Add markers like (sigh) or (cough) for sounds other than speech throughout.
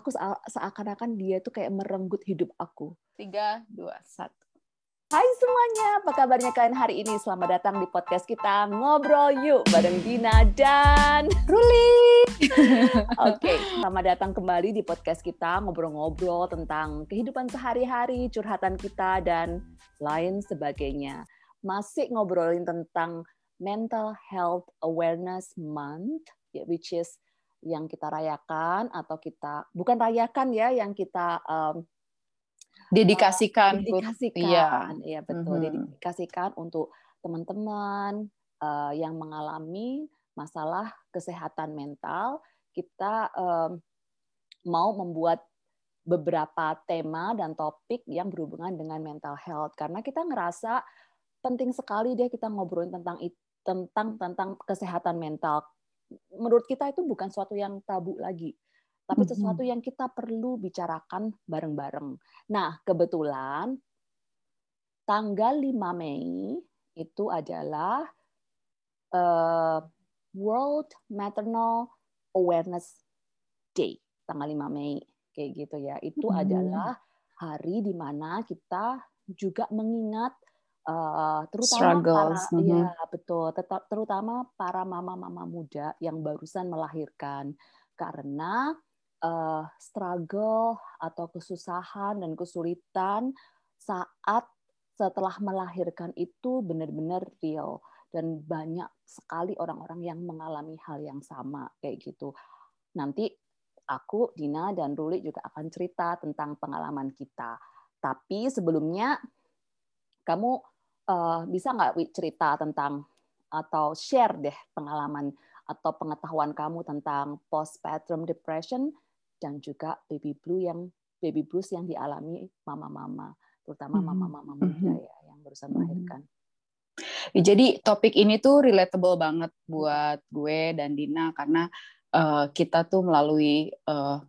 aku seakan-akan dia tuh kayak merenggut hidup aku. Tiga, dua, satu. Hai semuanya, apa kabarnya kalian hari ini? Selamat datang di podcast kita Ngobrol Yuk bareng Dina dan Ruli. (laughs) Oke, okay, selamat datang kembali di podcast kita ngobrol-ngobrol tentang kehidupan sehari-hari, curhatan kita dan lain sebagainya. Masih ngobrolin tentang Mental Health Awareness Month, which is yang kita rayakan atau kita bukan rayakan ya yang kita um, dedikasikan uh, dedikasikan. Iya ya betul. Mm-hmm. dedikasikan untuk teman-teman uh, yang mengalami masalah kesehatan mental. Kita um, mau membuat beberapa tema dan topik yang berhubungan dengan mental health. Karena kita ngerasa penting sekali deh kita ngobrolin tentang tentang tentang kesehatan mental menurut kita itu bukan suatu yang tabu lagi, tapi sesuatu yang kita perlu bicarakan bareng-bareng. Nah, kebetulan tanggal 5 Mei itu adalah uh, World Maternal Awareness Day, tanggal 5 Mei kayak gitu ya. Itu hmm. adalah hari di mana kita juga mengingat Uh, terutama Struggles. para mm-hmm. ya betul tetap terutama para mama-mama muda yang barusan melahirkan karena uh, struggle atau kesusahan dan kesulitan saat setelah melahirkan itu benar-benar real dan banyak sekali orang-orang yang mengalami hal yang sama kayak gitu nanti aku Dina dan Ruli juga akan cerita tentang pengalaman kita tapi sebelumnya kamu uh, bisa nggak cerita tentang atau share deh pengalaman atau pengetahuan kamu tentang postpartum depression dan juga baby blue yang baby blues yang dialami mama-mama, terutama hmm. mama-mama muda ya yang barusan melahirkan. Ya, jadi topik ini tuh relatable banget buat gue dan Dina karena uh, kita tuh melalui uh,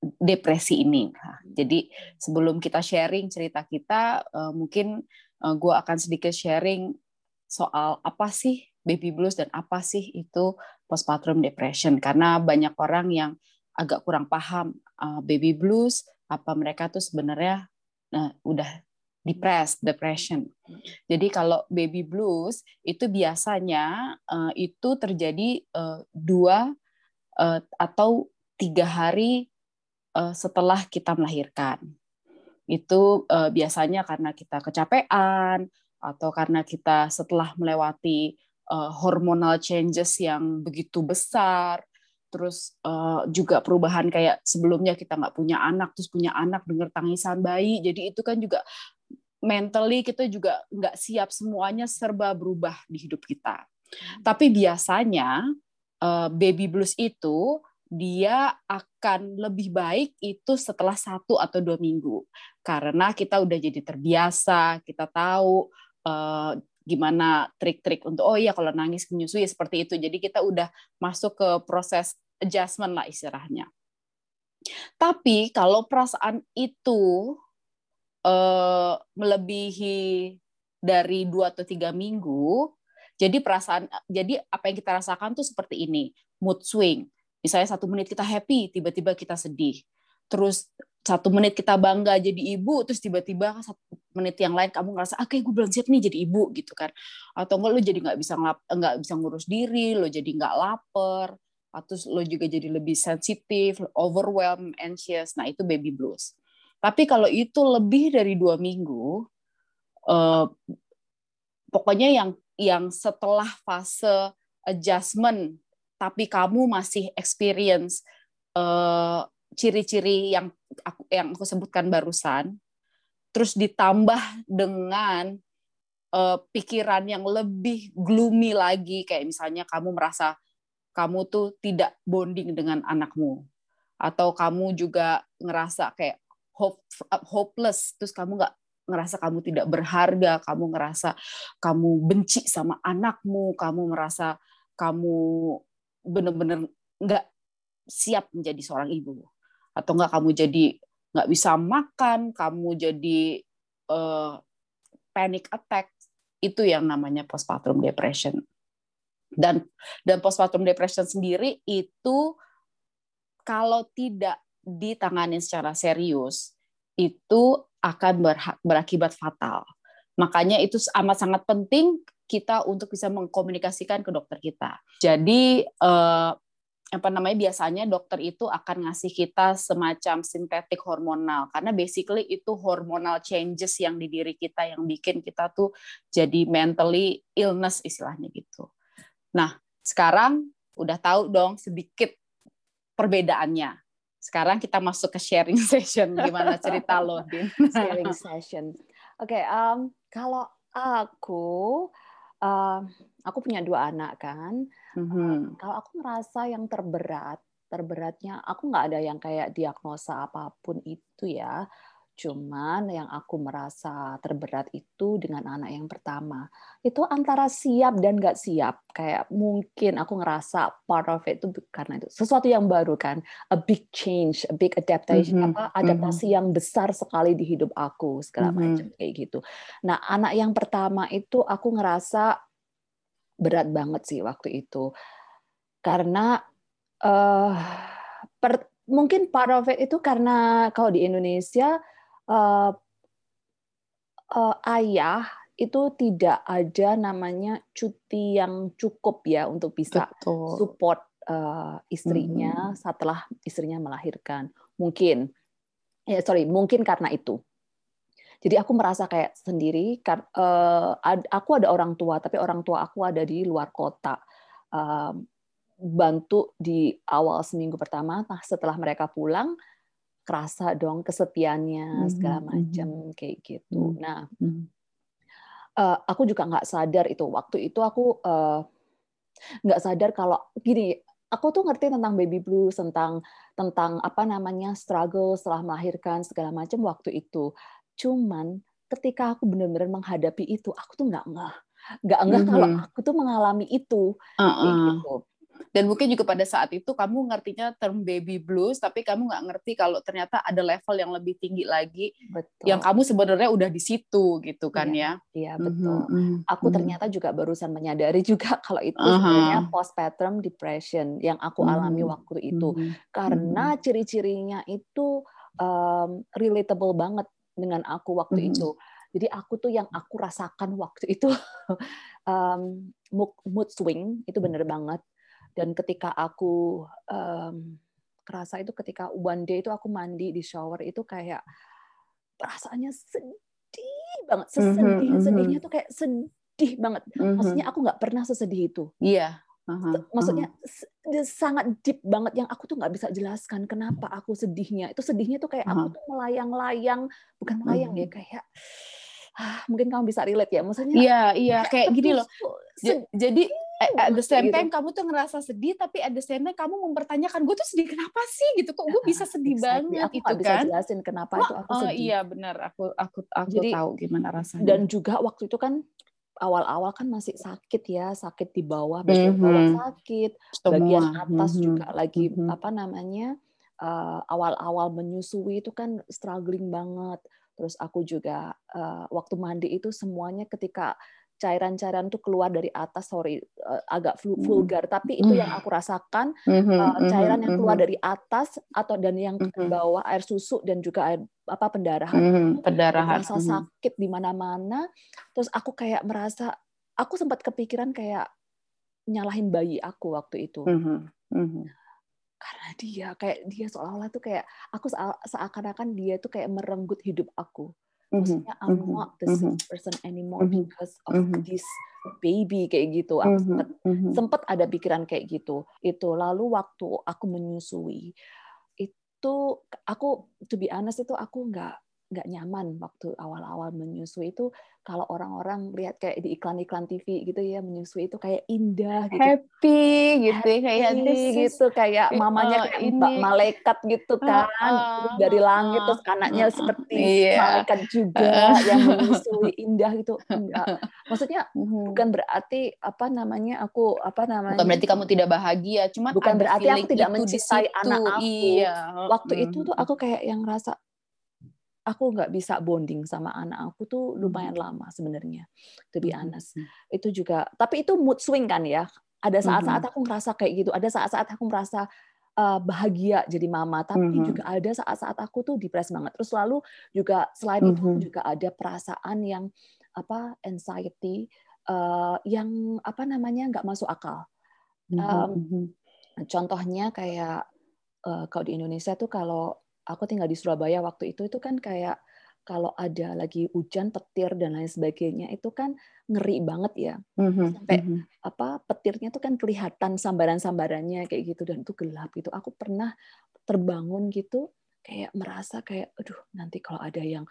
depresi ini. Nah, jadi sebelum kita sharing cerita kita, uh, mungkin uh, gue akan sedikit sharing soal apa sih baby blues dan apa sih itu postpartum depression. Karena banyak orang yang agak kurang paham uh, baby blues, apa mereka tuh sebenarnya uh, udah depressed, depression. Jadi kalau baby blues itu biasanya uh, itu terjadi uh, dua uh, atau tiga hari uh, setelah kita melahirkan. Itu uh, biasanya karena kita kecapean atau karena kita setelah melewati uh, hormonal changes yang begitu besar, terus uh, juga perubahan kayak sebelumnya kita nggak punya anak, terus punya anak dengar tangisan bayi, jadi itu kan juga mentally kita juga nggak siap semuanya serba berubah di hidup kita. Tapi biasanya baby blues itu dia akan lebih baik itu setelah satu atau dua minggu. Karena kita udah jadi terbiasa kita tahu uh, gimana trik-trik untuk oh iya kalau nangis menyusui seperti itu. Jadi kita udah masuk ke proses adjustment lah istilahnya. Tapi kalau perasaan itu uh, melebihi dari dua atau tiga minggu jadi perasaan jadi apa yang kita rasakan tuh seperti ini. Mood swing Misalnya satu menit kita happy, tiba-tiba kita sedih. Terus satu menit kita bangga jadi ibu, terus tiba-tiba satu menit yang lain kamu ngerasa, ah gue belum siap nih jadi ibu gitu kan. Atau enggak lo jadi nggak bisa nggak bisa ngurus diri, lo jadi nggak lapar, atau lo juga jadi lebih sensitif, overwhelmed, anxious. Nah itu baby blues. Tapi kalau itu lebih dari dua minggu, eh, pokoknya yang yang setelah fase adjustment tapi kamu masih experience uh, ciri-ciri yang aku yang aku sebutkan barusan, terus ditambah dengan uh, pikiran yang lebih gloomy lagi, kayak misalnya kamu merasa kamu tuh tidak bonding dengan anakmu, atau kamu juga ngerasa kayak hope, hopeless, terus kamu nggak ngerasa kamu tidak berharga, kamu ngerasa kamu benci sama anakmu, kamu merasa kamu benar-benar nggak siap menjadi seorang ibu. Atau nggak kamu jadi nggak bisa makan kamu jadi uh, panic attack. Itu yang namanya postpartum depression. Dan dan postpartum depression sendiri itu kalau tidak ditangani secara serius itu akan berakibat fatal. Makanya itu amat sangat penting kita untuk bisa mengkomunikasikan ke dokter kita. Jadi eh, apa namanya biasanya dokter itu akan ngasih kita semacam sintetik hormonal karena basically itu hormonal changes yang di diri kita yang bikin kita tuh jadi mentally illness istilahnya gitu. Nah, sekarang udah tahu dong sedikit perbedaannya. Sekarang kita masuk ke sharing (laughs) session. Gimana cerita lo, Din? sharing session. Oke, okay, um, kalau aku uh, aku punya dua anak kan. Mm-hmm. kalau aku merasa yang terberat, terberatnya aku nggak ada yang kayak diagnosa apa pun itu ya. Cuman yang aku merasa terberat itu dengan anak yang pertama. Itu antara siap dan nggak siap. Kayak mungkin aku ngerasa part of it itu karena itu. Sesuatu yang baru kan. A big change, a big adaptation. Mm-hmm. Apa, adaptasi mm-hmm. yang besar sekali di hidup aku. Segala mm-hmm. macam kayak gitu. Nah anak yang pertama itu aku ngerasa berat banget sih waktu itu. Karena uh, per, mungkin part of it itu karena kalau di Indonesia uh, uh, ayah itu tidak ada namanya cuti yang cukup ya untuk bisa Betul. support uh, istrinya hmm. setelah istrinya melahirkan. Mungkin, ya sorry, mungkin karena itu. Jadi aku merasa kayak sendiri. Uh, aku ada orang tua, tapi orang tua aku ada di luar kota. Uh, bantu di awal seminggu pertama. Nah setelah mereka pulang, kerasa dong kesepiannya hmm, segala hmm, macam mm-hmm. kayak gitu. Nah, uh, aku juga nggak sadar itu waktu itu aku uh, nggak sadar kalau gini. Aku tuh ngerti tentang baby blues, tentang tentang apa namanya struggle setelah melahirkan segala macam waktu itu. Cuman ketika aku benar-benar menghadapi itu, aku tuh nggak nggak nggak nggak mm-hmm. kalau aku tuh mengalami itu. Uh-uh. gitu dan mungkin juga pada saat itu kamu ngertinya term baby blues tapi kamu nggak ngerti kalau ternyata ada level yang lebih tinggi lagi betul. yang kamu sebenarnya udah di situ gitu kan iya, ya iya betul mm -hmm. aku mhm. ternyata juga barusan menyadari (laughs) juga kalau itu uh -huh. sebenarnya postpartum depression yang aku alami mm -hmm. waktu itu mm -hmm. karena ciri-cirinya itu um, relatable banget dengan aku waktu mm -hmm. itu jadi aku tuh yang aku rasakan waktu itu (laughs) um, mood swing itu bener banget dan ketika aku um, kerasa itu ketika one day itu aku mandi di shower itu kayak perasaannya sedih banget sesedih mm -hmm. sedihnya tuh kayak sedih banget maksudnya aku nggak pernah sesedih itu iya yeah. uh-huh. maksudnya uh-huh. sangat deep banget yang aku tuh nggak bisa jelaskan kenapa aku sedihnya itu sedihnya tuh kayak uh-huh. aku tuh melayang-layang bukan melayang uh-huh. ya kayak ah, mungkin kamu bisa relate ya maksudnya iya iya kayak gini loh jadi at the same time gitu. kamu tuh ngerasa sedih tapi at the same time kamu mempertanyakan gue tuh sedih kenapa sih gitu kok gue bisa sedih exactly. banget aku itu bisa kan jelasin kenapa oh, itu aku sedih oh iya benar aku aku aku Jadi, tahu gimana rasanya dan juga waktu itu kan awal-awal kan masih sakit ya sakit di bawah bagian mm -hmm. bawah sakit Semua. bagian atas mm -hmm. juga lagi mm -hmm. apa namanya uh, awal-awal menyusui itu kan struggling banget terus aku juga uh, waktu mandi itu semuanya ketika cairan-cairan tuh keluar dari atas sorry uh, agak hmm. vulgar tapi itu yang aku rasakan uh, cairan yang keluar dari atas atau dan yang ke bawah air susu dan juga air apa pendarahan pendarahan rasa sakit di mana-mana. Terus aku kayak merasa aku sempat kepikiran kayak nyalahin bayi aku waktu itu. Karena dia kayak dia seolah-olah tuh kayak aku seakan-akan dia tuh kayak merenggut hidup aku Mm-hmm. maksudnya I'm mm-hmm. not the same mm-hmm. person anymore because of this baby kayak gitu aku sempet, sempet ada pikiran kayak gitu itu lalu waktu aku menyusui itu aku to be honest itu aku nggak nggak nyaman waktu awal-awal menyusui itu kalau orang-orang lihat kayak di iklan-iklan TV gitu ya menyusui itu kayak indah gitu. happy gitu ya, happy, kayak gitu kayak mamanya kayak ini. malaikat gitu kan uh, dari langit terus anaknya uh, seperti yeah. malaikat juga uh, yang menyusui indah gitu enggak maksudnya (laughs) mhm. bukan berarti apa namanya aku apa namanya bukan berarti kamu tidak bahagia cuma bukan berarti aku tidak mencintai anak aku iya. waktu itu tuh aku kayak yang rasa aku nggak bisa bonding sama anak aku tuh lumayan hmm. lama sebenarnya to be hmm, hmm. itu juga tapi itu mood swing kan ya ada saat-saat aku ngerasa kayak gitu ada saat-saat aku merasa uh, bahagia jadi mama, tapi mm -hmm. juga ada saat-saat aku tuh depres banget. Terus lalu juga selain mm -hmm. itu juga ada perasaan yang apa anxiety uh, yang apa namanya nggak masuk akal. Mm -hmm. contohnya kayak uh, kalau di Indonesia tuh kalau aku tinggal di Surabaya waktu itu itu kan kayak kalau ada lagi hujan petir dan lain sebagainya itu kan ngeri banget ya mm-hmm. sampai mm-hmm. apa petirnya tuh kan kelihatan sambaran-sambarannya kayak gitu dan itu gelap gitu aku pernah terbangun gitu kayak merasa kayak aduh nanti kalau ada yang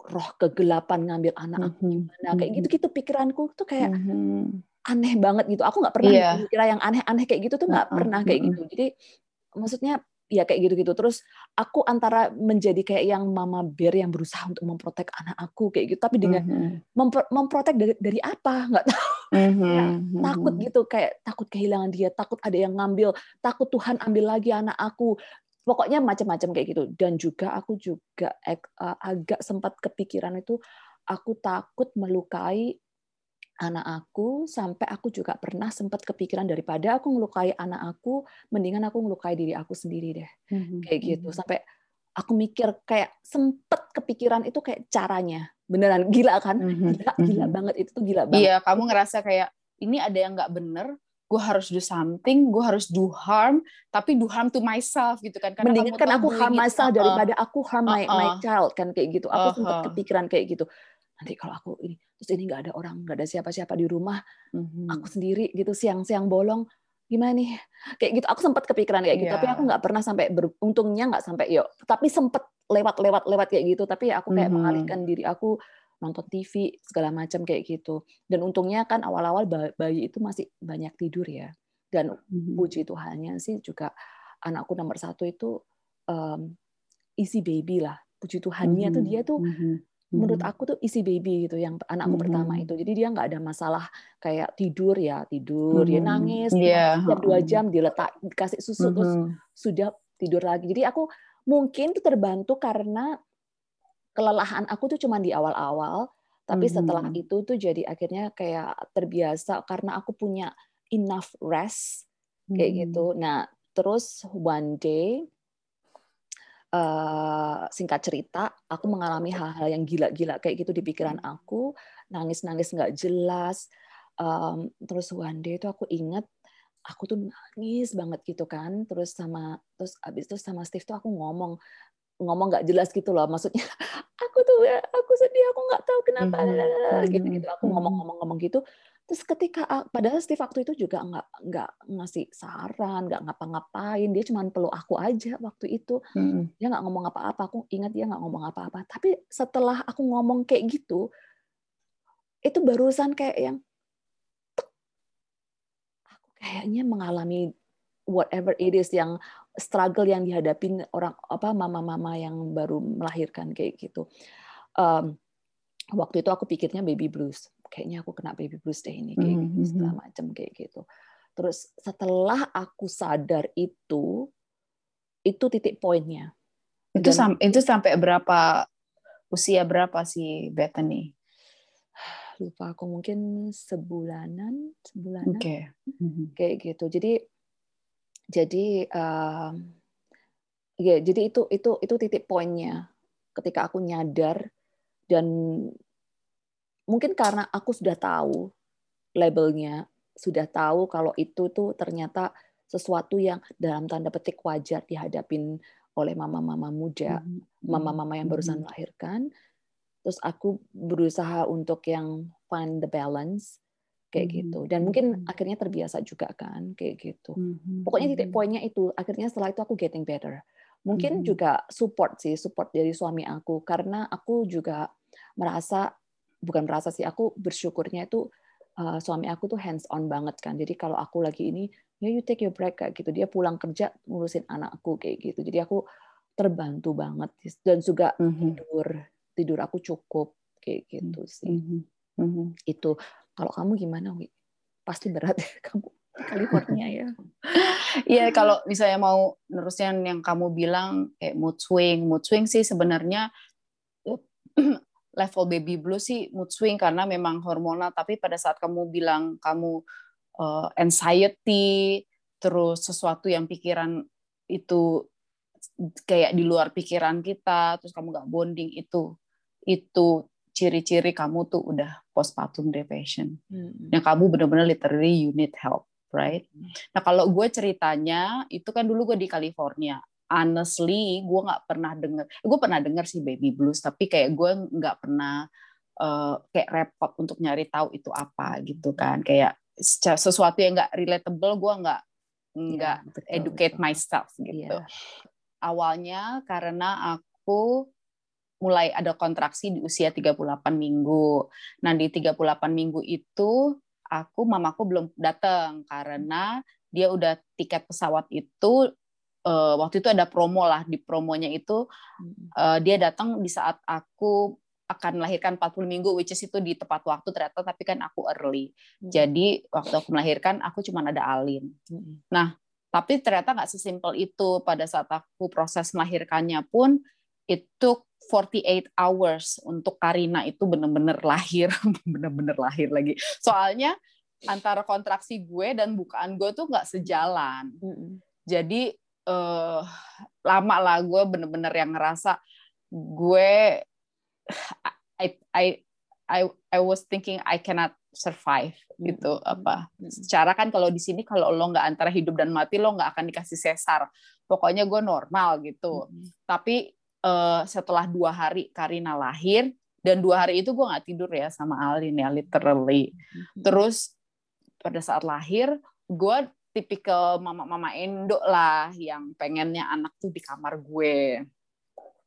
roh kegelapan ngambil anak aku mm-hmm. gimana kayak gitu gitu pikiranku tuh kayak mm-hmm. aneh banget gitu aku nggak pernah yeah. mikir yang aneh-aneh kayak gitu tuh nggak uh-uh. pernah kayak gitu jadi maksudnya ya kayak gitu-gitu. Terus aku antara menjadi kayak yang mama bear yang berusaha untuk memprotek anak aku kayak gitu, tapi dengan mm-hmm. mempro memprotek dari dari apa (laughs) nggak tahu. Mm-hmm. ya, takut gitu kayak takut kehilangan dia, takut ada yang ngambil, takut Tuhan ambil lagi anak aku. Pokoknya macam-macam kayak gitu. Dan juga aku juga agak sempat kepikiran itu aku takut melukai anak aku sampai aku juga pernah sempat kepikiran daripada aku ngelukai anak aku mendingan aku ngelukai diri aku sendiri deh mm-hmm. kayak gitu mhm. sampai aku mikir kayak sempet kepikiran itu kayak caranya beneran gila kan mm-hmm. gila gila mm-hmm. banget itu tuh gila banget iya kamu ngerasa kayak ini ada yang nggak bener gue harus do something, gue harus do harm, tapi do harm to myself gitu kan. Karena Mendingan kan aku harm myself uh, daripada aku harm uh, uh, my, my child kan kayak gitu. Aku uh, sempat kepikiran kayak gitu nanti kalau aku ini terus ini nggak ada orang nggak ada siapa-siapa di rumah mm-hmm. aku sendiri gitu siang-siang bolong gimana nih kayak gitu aku sempat kepikiran kayak gitu yeah. tapi aku nggak pernah sampai beruntungnya nggak sampai yuk tapi sempet lewat-lewat lewat kayak gitu tapi ya aku kayak mm-hmm. mengalihkan diri aku nonton TV segala macam kayak gitu dan untungnya kan awal-awal bayi itu masih banyak tidur ya dan mm-hmm. puji Tuhannya sih juga anakku nomor satu itu um, easy baby lah puji Tuhannya mm-hmm. tuh dia tuh mm-hmm menurut hmm. aku tuh isi baby gitu yang anakku hmm. pertama itu jadi dia nggak ada masalah kayak tidur ya tidur hmm. dia nangis yeah. setiap dua jam diletak dikasih susu hmm. terus sudah tidur lagi jadi aku mungkin tuh terbantu karena kelelahan aku tuh cuma di awal-awal tapi hmm. setelah itu tuh jadi akhirnya kayak terbiasa karena aku punya enough rest kayak hmm. gitu nah terus one day uh, singkat cerita, aku mengalami hal-hal yang gila-gila kayak gitu di pikiran hmm. aku, nangis-nangis nggak jelas. Um, terus one day itu aku inget, aku tuh nangis banget gitu kan. Terus sama terus abis itu sama Steve tuh aku ngomong ngomong nggak jelas gitu loh. Maksudnya (laughs) aku tuh ya, aku sedih, aku nggak tahu kenapa hmm, (laughs) gitu-gitu. Aku hmm, ngomong-ngomong-ngomong gitu. Terus ketika padahal Steve waktu itu juga nggak nggak ngasih saran, nggak ngapa-ngapain, dia cuma peluk aku aja waktu itu. Hmm. Dia nggak ngomong apa-apa. Aku ingat dia nggak ngomong apa-apa. Tapi setelah aku ngomong kayak gitu, itu barusan kayak yang aku kayaknya mengalami whatever it is yang struggle yang dihadapin orang apa mama-mama yang baru melahirkan kayak gitu. Um, waktu itu aku pikirnya baby blues kayaknya aku kena baby blues deh ini kayak gitu segala macam kayak gitu. Terus setelah aku sadar itu itu titik poinnya. Itu sam itu sampai berapa usia berapa sih Bethany? Lupa aku mungkin sebulanan sebulanan. Okay. mm-hmm. kayak gitu. Jadi jadi um, ya jadi itu itu itu titik poinnya ketika aku nyadar dan mungkin karena aku sudah tahu labelnya, sudah tahu kalau itu tuh ternyata sesuatu yang dalam tanda petik wajar dihadapin oleh mama-mama muda, mm-hmm. mama-mama yang barusan mm-hmm. melahirkan. Terus aku berusaha untuk yang find the balance kayak mm-hmm. gitu. Dan mungkin akhirnya terbiasa juga kan kayak gitu. Pokoknya titik poinnya itu akhirnya setelah itu aku getting better. Mungkin juga support sih, support dari suami aku karena aku juga merasa bukan merasa sih aku bersyukurnya itu uh, suami aku tuh hands on banget kan jadi kalau aku lagi ini ya you take your break kayak gitu dia pulang kerja ngurusin anakku kayak gitu jadi aku terbantu banget dan juga mm-hmm. tidur tidur aku cukup kayak gitu sih mm-hmm. Mm-hmm. itu kalau kamu gimana Wi? pasti berat ya (laughs) kamu California ya. (laughs) Iya kalau misalnya mau nerusin yang kamu bilang kayak mood swing, mood swing sih sebenarnya level baby blues sih mood swing karena memang hormonal tapi pada saat kamu bilang kamu uh, anxiety terus sesuatu yang pikiran itu kayak di luar pikiran kita terus kamu nggak bonding itu itu ciri-ciri kamu tuh udah postpartum depression hmm. yang kamu benar-benar literally you need help right hmm. nah kalau gue ceritanya itu kan dulu gue di California honestly gue nggak pernah denger gue pernah denger sih baby blues tapi kayak gue nggak pernah uh, kayak repot untuk nyari tahu itu apa gitu kan kayak sesuatu yang nggak relatable gue nggak nggak yeah, educate betul. myself gitu yeah. awalnya karena aku mulai ada kontraksi di usia 38 minggu. Nah, di 38 minggu itu aku mamaku belum datang karena dia udah tiket pesawat itu uh, waktu itu ada promo lah di promonya itu uh, dia datang di saat aku akan melahirkan 40 minggu which is itu di tepat waktu ternyata tapi kan aku early. Hmm. Jadi waktu aku melahirkan aku cuma ada Alin. Hmm. Nah, tapi ternyata nggak sesimpel itu pada saat aku proses melahirkannya pun itu 48 hours untuk Karina itu benar-benar lahir, (laughs) benar-benar lahir lagi. Soalnya antara kontraksi gue dan bukaan gue tuh nggak sejalan. Jadi uh, lama lah gue bener-bener yang ngerasa gue I I I I was thinking I cannot survive gitu apa. Secara kan kalau di sini kalau lo nggak antara hidup dan mati lo nggak akan dikasih sesar. Pokoknya gue normal gitu. Tapi uh, setelah dua hari Karina lahir dan dua hari itu gue nggak tidur ya sama Alin ya literally. Mm-hmm. Terus pada saat lahir gue tipikal mama-mama Indo lah yang pengennya anak tuh di kamar gue.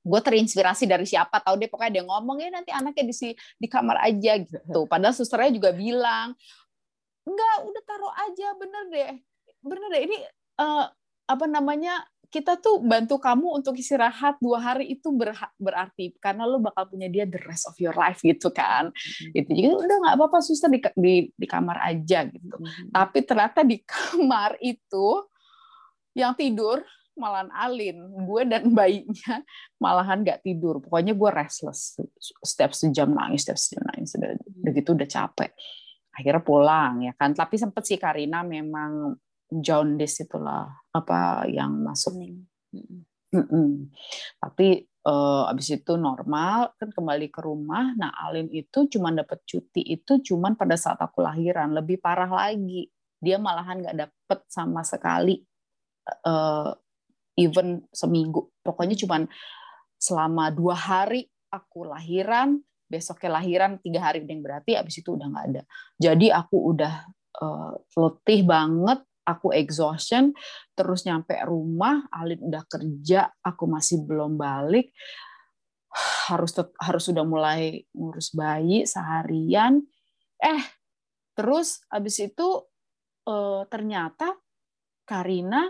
Gue terinspirasi dari siapa tahu deh pokoknya dia ngomong ya nanti anaknya di di kamar aja gitu. (laughs) Padahal susternya juga bilang enggak udah taruh aja bener deh bener deh ini uh, apa namanya kita tuh bantu kamu untuk istirahat dua hari itu berarti karena lo bakal punya dia the rest of your life gitu kan. Hmm. gitu. Jadi udah nggak apa-apa susah di, di di kamar aja gitu. Hmm. tapi ternyata di kamar itu yang tidur malahan Alin gue dan bayinya malahan nggak tidur. Pokoknya gue restless setiap sejam nangis setiap sejam nangis. Udah, udah gitu udah capek. Akhirnya pulang ya kan. Tapi sempet sih Karina memang jaundice itulah apa yang masuk. Mm -mm. Tapi uh, abis itu normal kan kembali ke rumah. Nah Alin itu cuma dapat cuti itu cuma pada saat aku lahiran. Lebih parah lagi dia malahan nggak dapet sama sekali uh, even seminggu. Pokoknya cuma selama dua hari aku lahiran, besoknya lahiran tiga hari yang berarti abis itu udah nggak ada. Jadi aku udah uh, letih banget aku exhaustion terus nyampe rumah Alin udah kerja aku masih belum balik (sighs) harus harus sudah mulai ngurus bayi seharian. Eh terus abis itu eh, ternyata Karina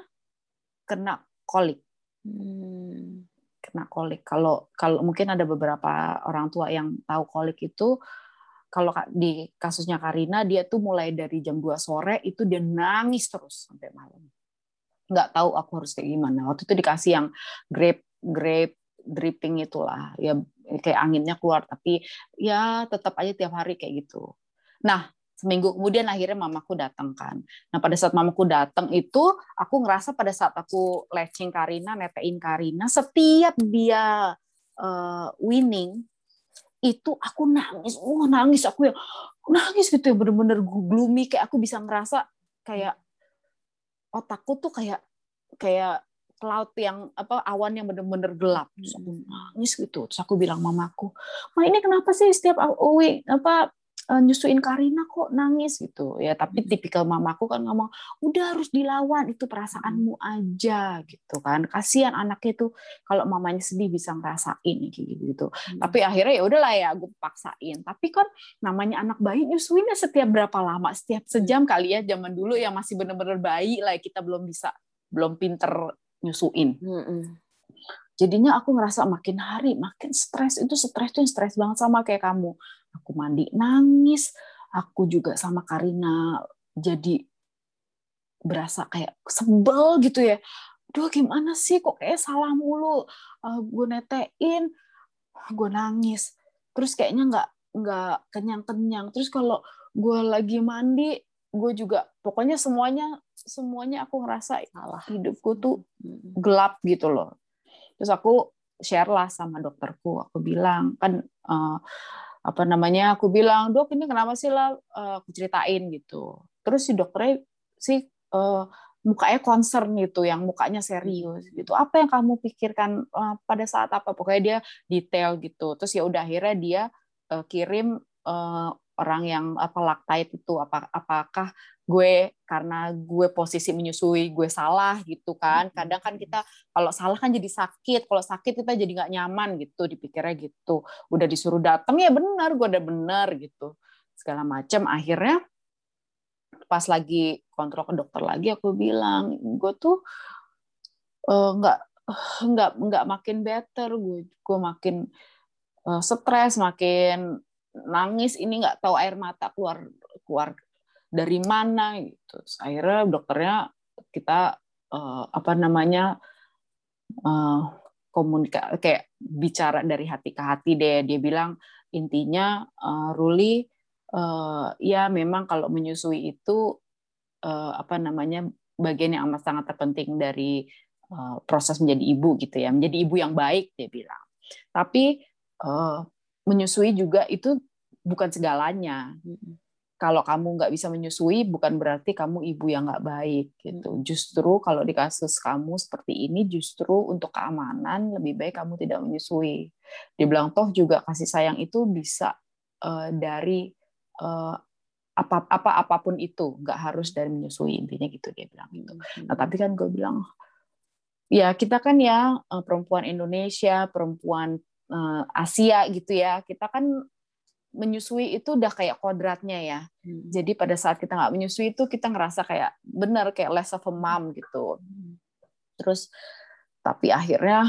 kena kolik. Hmm. kena kolik. Kalau kalau mungkin ada beberapa orang tua yang tahu kolik itu kalau di kasusnya Karina dia tuh mulai dari jam 2 sore itu dia nangis terus sampai malam. Nggak tahu aku harus kayak gimana. Waktu itu dikasih yang grape grape dripping itulah. Ya kayak anginnya keluar tapi ya tetap aja tiap hari kayak gitu. Nah seminggu kemudian akhirnya mamaku datang kan. Nah pada saat mamaku datang itu aku ngerasa pada saat aku latching Karina netein Karina setiap dia uh, winning itu aku nangis, oh nangis aku yang nangis gitu ya bener-bener gloomy kayak aku bisa ngerasa kayak otakku tuh kayak kayak cloud yang apa awan yang bener-bener gelap. Terus aku nangis gitu. Terus aku bilang mamaku ma ini kenapa sih setiap aku apa uh, nyusuin Karina kok nangis gitu ya tapi hmm. tipikal mamaku kan ngomong udah harus dilawan itu perasaanmu hmm. aja gitu kan kasihan anaknya tuh kalau mamanya sedih bisa ngerasain kayak gitu gitu hmm. tapi akhirnya ya udahlah ya gue paksain tapi kan namanya anak bayi nyusuinnya setiap berapa lama setiap sejam kali ya zaman dulu yang masih bener-bener bayi lah kita belum bisa belum pinter nyusuin hmm. Jadinya aku ngerasa makin hari makin stres. Itu stres tuh stres banget sama kayak kamu. Aku mandi nangis aku juga sama Karina jadi berasa kayak sebel gitu ya. Duh gimana sih? Kok kayak salah mulu? Uh, eh, gue netein gue nangis. Terus kayaknya nggak nggak kenyang kenyang terus kalau gue lagi mandi gue juga pokoknya semuanya semuanya aku ngerasa salah. hidupku tuh gelap gitu loh terus aku share lah sama dokterku aku bilang kan uh, apa namanya aku bilang dok ini kenapa sih lah uh, aku ceritain gitu terus si dokternya sih uh, mukanya concern gitu, yang mukanya serius gitu. Apa yang kamu pikirkan uh, pada saat apa? Pokoknya dia detail gitu. Terus ya udah akhirnya dia uh, kirim uh, orang yang apa lactate itu apa apakah gue karena gue posisi menyusui gue salah gitu kan. Kadang kan kita kalau salah kan jadi sakit kalau sakit kita jadi nggak nyaman gitu dipikirnya gitu. Udah disuruh datang ya benar gue udah benar gitu. Segala macam akhirnya pas lagi kontrol ke dokter lagi aku bilang gue tuh uh, nggak (sighs) nggak nggak makin better gue gue makin uh, stres makin nangis ini nggak tahu air mata keluar keluar dari mana gitu. Akhirnya dokternya kita uh, apa namanya uh, komunika kayak bicara dari hati ke hati deh. Dia bilang intinya uh, Ruli uh, ya memang kalau menyusui itu uh, apa namanya bagian yang amat sangat terpenting dari uh, proses menjadi ibu gitu ya. Menjadi ibu yang baik dia bilang. Tapi uh, menyusui juga itu bukan segalanya kalau kamu nggak bisa menyusui bukan berarti kamu ibu yang nggak baik gitu. Justru kalau di kasus kamu seperti ini justru untuk keamanan lebih baik kamu tidak menyusui. Dibilang toh juga kasih sayang itu bisa uh, dari uh, apa apa apa pun itu nggak harus dari menyusui intinya gitu dia bilang gitu. Nah tapi kan gue bilang ya kita kan ya eh, perempuan Indonesia perempuan Asia gitu ya kita kan menyusui itu udah kayak kodratnya ya hmm. jadi pada saat kita nggak menyusui itu kita ngerasa kayak bener kayak less of a mom gitu terus tapi akhirnya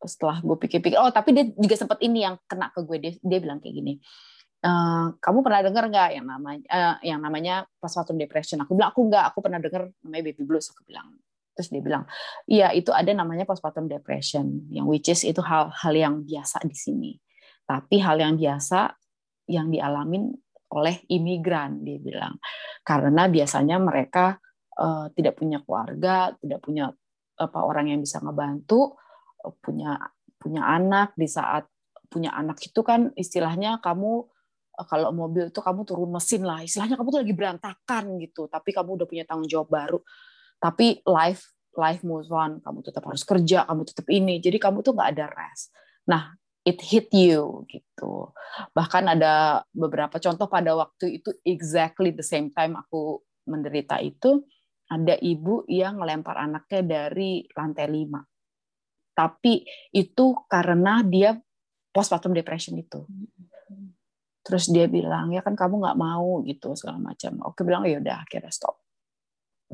setelah gue pikir-pikir oh tapi dia juga sempat ini yang kena ke gue dia, dia bilang kayak gini Uh, kamu pernah dengar nggak yang namanya uh, yang namanya postpartum depression? Aku bilang aku nggak, aku pernah dengar namanya baby blues. Aku bilang, terus dia bilang, iya itu ada namanya postpartum depression, yang which is itu hal-hal yang biasa di sini. Tapi hal yang biasa yang dialamin oleh imigran, dia bilang, karena biasanya mereka uh, tidak punya keluarga, tidak punya apa orang yang bisa ngebantu, punya punya anak di saat punya anak itu kan istilahnya kamu kalau mobil itu kamu turun mesin lah. Istilahnya kamu tuh lagi berantakan gitu tapi kamu udah punya tanggung jawab baru. Tapi life life moves on. Kamu tetap harus kerja kamu tetap ini. Jadi kamu tuh nggak ada rest. Nah it hit you gitu. Bahkan ada beberapa contoh pada waktu itu exactly the same time aku menderita itu ada ibu yang ngelempar anaknya dari lantai lima. Tapi itu karena dia postpartum depression itu. Terus dia bilang ya kan kamu nggak mau gitu segala macam. Oke bilang ya udah akhirnya stop.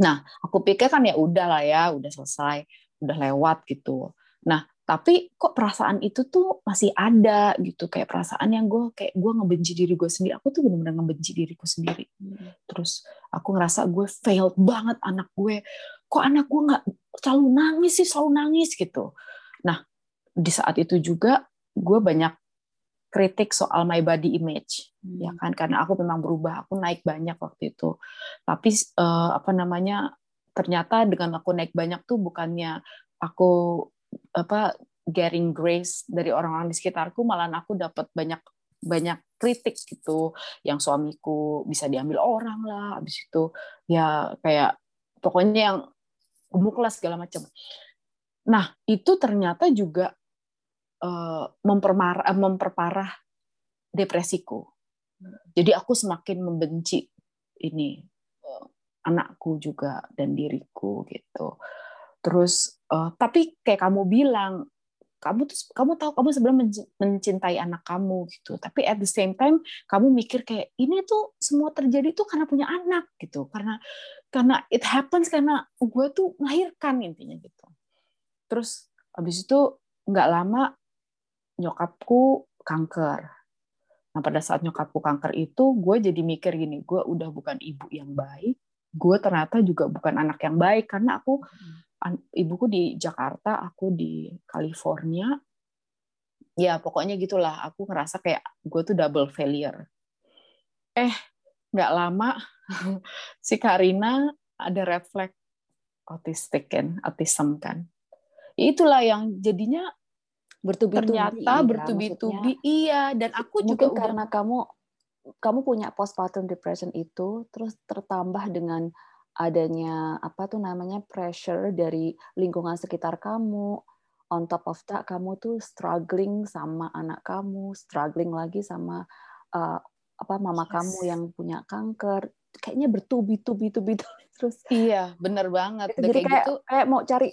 Nah aku pikir kan ya udah lah ya udah selesai udah lewat gitu. Nah tapi kok perasaan itu tuh masih ada gitu. Kayak perasaan yang gue kayak gue ngebenci diri gue sendiri. Aku tuh benar-benar ngebenci diriku sendiri. Hmm. terus aku ngerasa gue failed banget anak gue. Kok anak gue nggak selalu nangis sih selalu nangis gitu. Nah di saat itu juga gue banyak kritik soal my body image hmm. ya kan? Karena aku memang berubah. Aku naik banyak waktu itu. Tapi uh, apa namanya ternyata dengan aku naik banyak tuh bukannya aku apa getting grace dari orang-orang di sekitarku malah aku dapat banyak banyak kritik gitu yang suamiku bisa diambil orang lah habis itu ya kayak pokoknya yang gemuk lah segala macam nah itu ternyata juga eh, memperparah depresiku. Jadi aku semakin membenci ini eh, anakku juga dan diriku gitu. Terus tapi kayak kamu bilang kamu tuh kamu tahu kamu sebenarnya mencintai anak kamu gitu. Tapi at the same time kamu mikir kayak ini tuh semua terjadi tuh karena punya anak gitu. Karena karena it happens karena gue tuh melahirkan intinya gitu. Terus habis itu nggak lama nyokapku kanker. Nah pada saat nyokapku kanker itu gue jadi mikir gini, gue udah bukan ibu yang baik, gue ternyata juga bukan anak yang baik karena aku ibuku di Jakarta, aku di California. Ya pokoknya gitulah, aku ngerasa kayak gue tuh double failure. Eh nggak lama (laughs) si Karina ada red flag autistik kan, autism kan. Itulah yang jadinya bertubi-tubi ternyata iya, bertubi-tubi iya dan aku juga udah, karena kamu kamu punya postpartum depression itu terus tertambah dengan adanya apa tuh namanya pressure dari lingkungan sekitar kamu on top of that kamu tuh struggling sama anak kamu struggling lagi sama uh, apa mama yes. kamu yang punya kanker kayaknya bertubi-tubi-tubi (laughs) terus iya bener banget jadi kayak kayak, gitu, kayak mau cari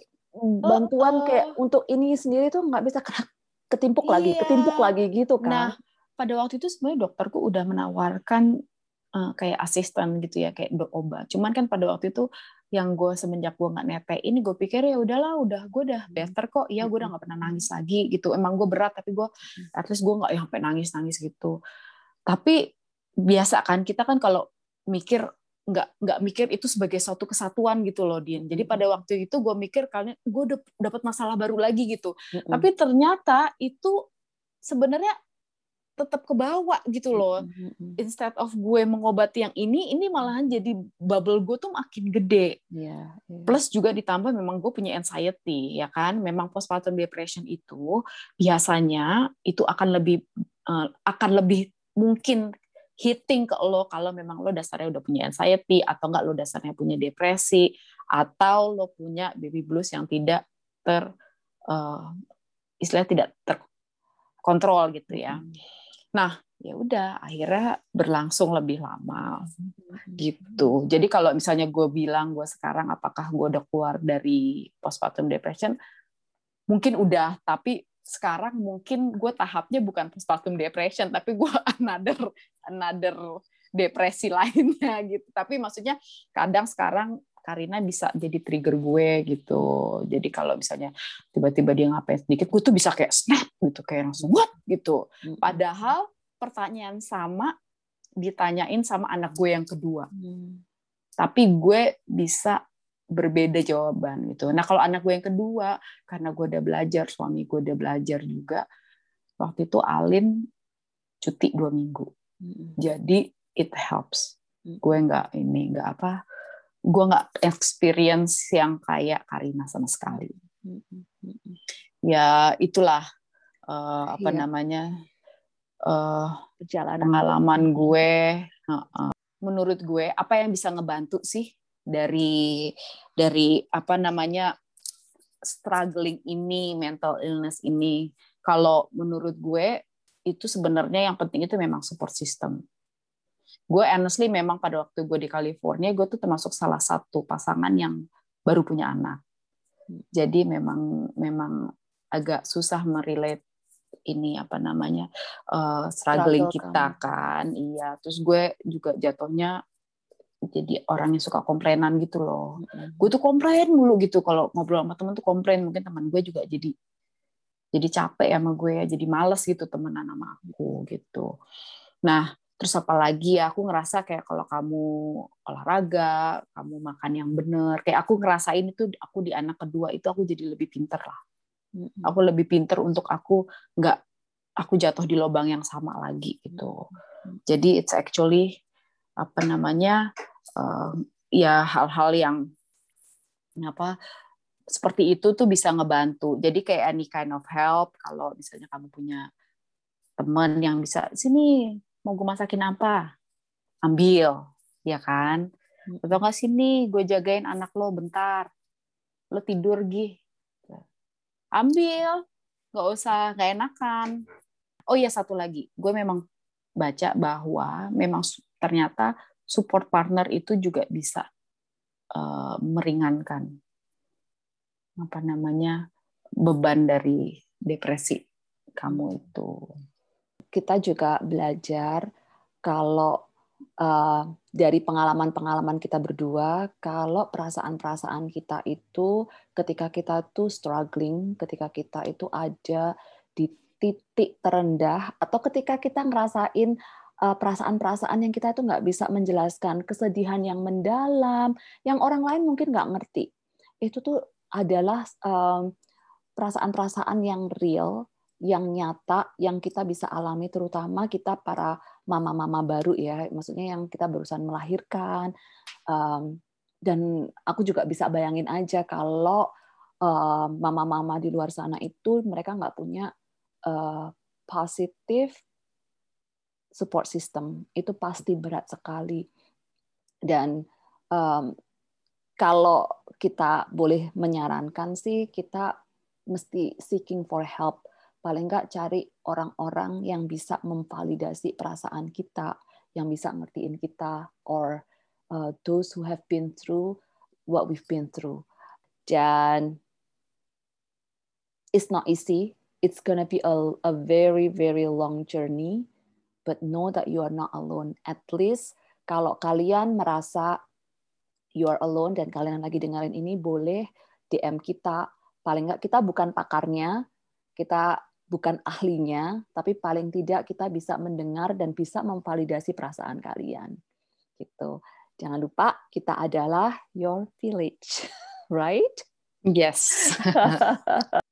bantuan oh, oh. kayak untuk ini sendiri tuh nggak bisa kena ketimpuk iya. lagi, ketimpuk lagi gitu kan. Nah, pada waktu itu sebenarnya dokterku udah menawarkan uh, kayak asisten gitu ya, kayak obat. Cuman kan pada waktu itu yang gue semenjak gue nggak nete ini gue pikir ya udahlah udah gue udah better kok iya gue udah nggak pernah nangis lagi gitu emang gue berat tapi gue at least gue nggak sampai nangis nangis gitu tapi biasa kan kita kan kalau mikir nggak nggak mikir itu sebagai suatu kesatuan gitu loh Din. Jadi pada waktu itu gue mikir kalian gue dapat masalah baru lagi gitu. Mm-hmm. Tapi ternyata itu sebenarnya tetap ke bawah gitu loh. Instead of gue mengobati yang ini, ini malahan jadi bubble gue tuh makin gede. Yeah, yeah. Plus juga ditambah memang gue punya anxiety ya kan. Memang postpartum depression itu biasanya itu akan lebih uh, akan lebih mungkin hitting ke lo kalau memang lo dasarnya udah punya anxiety atau enggak lo dasarnya punya depresi atau lo punya baby blues yang tidak ter uh, istilah tidak terkontrol gitu ya. Hmm. Nah, ya udah akhirnya berlangsung lebih lama gitu. Jadi kalau misalnya gue bilang gue sekarang apakah gue udah keluar dari postpartum depression, mungkin udah, tapi sekarang mungkin gue tahapnya bukan postpartum depression tapi gue (laughs) another another depresi lainnya gitu. Tapi maksudnya kadang sekarang Karina bisa jadi trigger gue gitu jadi kalau misalnya tiba-tiba dia ngapain sedikit gue tuh bisa kayak snap gitu kayak langsung what gitu padahal pertanyaan sama ditanyain sama anak gue yang kedua hmm. tapi gue bisa berbeda jawaban gitu. Nah kalau anak gue yang kedua, karena gue udah belajar, suami gue udah belajar juga, waktu itu Alin cuti dua minggu. Jadi it helps. Gue nggak ini nggak apa, gue nggak experience yang kayak Karina sama sekali. Ya itulah uh, apa iya. namanya uh, perjalanan pengalaman gue. Uh, uh. Menurut gue apa yang bisa ngebantu sih dari dari apa namanya struggling ini, mental illness ini. Kalau menurut gue itu sebenarnya yang penting itu memang support system. Gue honestly memang pada waktu gue di California, gue tuh termasuk salah satu pasangan yang baru punya anak. Jadi memang memang agak susah merelate ini apa namanya uh, struggling Struggle kita kan. kan. Iya, terus gue juga jatuhnya jadi orang yang suka komplainan gitu loh. Mm-hmm. Gue tuh komplain mulu gitu kalau ngobrol sama temen tuh komplain. Mungkin teman gue juga jadi jadi capek sama gue ya, jadi males gitu temenan sama aku gitu. Nah, terus apa lagi ya aku ngerasa kayak kalau kamu olahraga, kamu makan yang bener, kayak aku ngerasain itu aku di anak kedua itu aku jadi lebih pinter lah. Mm-hmm. Aku lebih pinter untuk aku nggak aku jatuh di lubang yang sama lagi gitu. Jadi it's actually apa namanya uh, ya hal-hal yang apa seperti itu tuh bisa ngebantu. Jadi kayak any kind of help kalau misalnya kamu punya teman yang bisa sini mau gue masakin apa? Ambil ya kan? Hmm. atau nggak sini gue jagain anak lo bentar. Lo tidur gih ambil. Nggak usah nggak enakan. Oh iya satu lagi. Gue memang baca bahwa memang ternyata support partner itu juga bisa uh, meringankan apa namanya beban dari depresi kamu itu. Kita juga belajar kalau uh, dari pengalaman-pengalaman kita berdua, kalau perasaan-perasaan kita itu ketika kita tuh struggling, ketika kita itu ada di titik terendah, atau ketika kita ngerasain Eh, perasaan-perasaan yang kita itu nggak bisa menjelaskan, kesedihan yang mendalam, yang orang lain mungkin nggak ngerti. Itu tuh adalah perasaan-perasaan yang real, yang nyata, yang kita bisa alami, terutama kita para mama-mama baru ya, maksudnya yang kita berusaha melahirkan. Um, dan aku juga bisa bayangin aja kalau mama mama-mama di luar sana itu mereka nggak punya uh, positif support system. Itu pasti berat sekali. Dan um, kalau kita boleh menyarankan sih kita mesti seeking for help paling nggak cari orang-orang yang bisa memvalidasi perasaan kita yang bisa ngertiin kita or uh, those who have been through what we've been through. Dan it's not easy. It's gonna be a, a very very long journey but know that you are not alone. At least kalau kalian merasa you are alone dan kalian lagi dengerin ini boleh DM kita. Paling nggak kita bukan pakarnya kita bukan ahlinya tapi paling tidak kita bisa mendengar dan bisa memvalidasi perasaan kalian gitu jangan lupa kita adalah your village (laughs) right yes (laughs)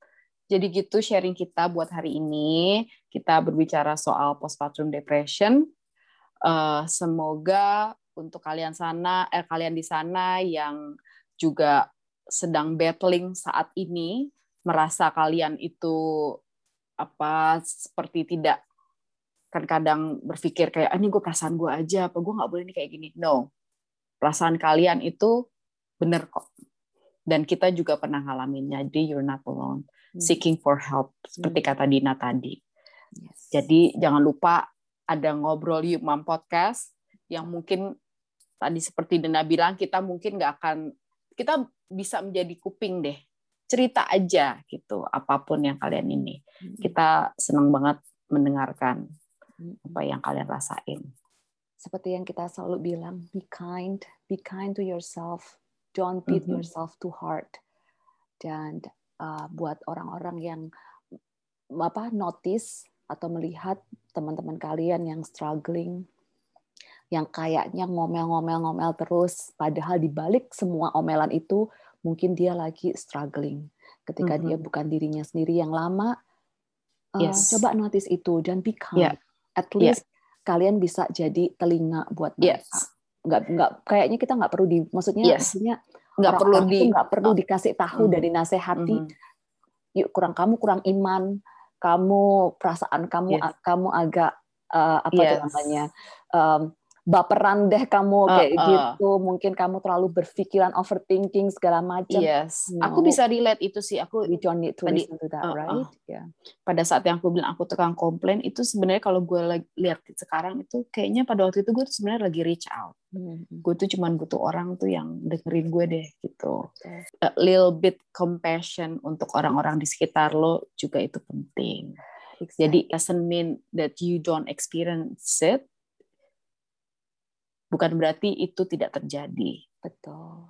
Jadi gitu sharing kita buat hari ini. Kita berbicara soal postpartum depression. Uh, semoga untuk kalian sana, eh, kalian di sana yang juga sedang battling saat ini, merasa kalian itu apa seperti tidak kan kadang berpikir kayak ah, ini gue perasaan gue aja apa gue nggak boleh nih kayak gini no perasaan kalian itu bener kok dan kita juga pernah ngalaminnya jadi you're not alone Hmm. seeking for help seperti hmm. kata Dina tadi. Yes. Jadi jangan lupa ada ngobrol yuk mam podcast yang mungkin tadi seperti Dina bilang kita mungkin nggak akan kita bisa menjadi kuping deh cerita aja gitu apa pun yang kalian ini. Hmm. kita senang banget mendengarkan apa yang kalian rasain. Seperti yang kita selalu bilang be kind be kind to yourself. Don't beat mm -hmm. yourself too hard dan uh, buat orang-orang yang apa notice atau melihat teman-teman kalian yang struggling yang kayaknya ngomel-ngomel-ngomel terus padahal di balik semua omelan itu mungkin dia lagi struggling ketika mm -hmm. dia bukan dirinya sendiri yang lama uh, yes. coba notice itu dan be kind yeah. at least yeah. kalian bisa jadi telinga buat mereka yes. nggak nggak kayaknya kita nggak perlu di maksudnya yes. maksudnya nggak perlu di nggak perlu dikasih tahu hmm. dari nasihati hmm. yuk kurang kamu kurang iman kamu perasaan kamu yes. kamu agak uh, apa yes. namanya um, baperan deh kamu uh, kayak uh. gitu mungkin kamu terlalu berpikiran overthinking segala macam yes no. aku bisa relate itu sih aku we don't need to tadi, listen to that uh, right uh. yeah pada saat yang aku bilang aku tukang komplain itu sebenarnya kalau gue lihat sekarang itu kayaknya pada waktu itu gue tuh sebenarnya lagi reach out hmm. gue tuh cuman butuh orang tuh yang dengerin gue deh gitu okay. a little bit compassion untuk orang-orang di sekitar lo juga itu penting exactly. jadi doesn't mean that you don't experience it bukan berarti itu tidak terjadi. Betul.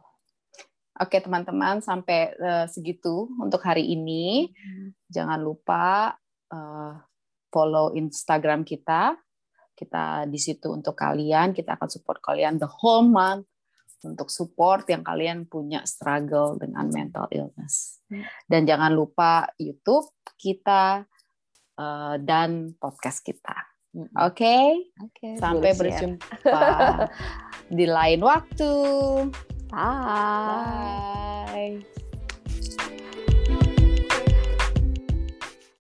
Oke teman-teman sampai uh, segitu untuk hari ini. Hmm. Jangan lupa uh, follow Instagram kita. Kita di situ untuk kalian. Kita akan support kalian the whole month untuk support yang kalian punya struggle dengan mental illness. Hmm. Dan jangan lupa YouTube kita uh, dan podcast kita. Oke, okay? okay, sampai berjumpa (laughs) di lain waktu. Bye. Bye.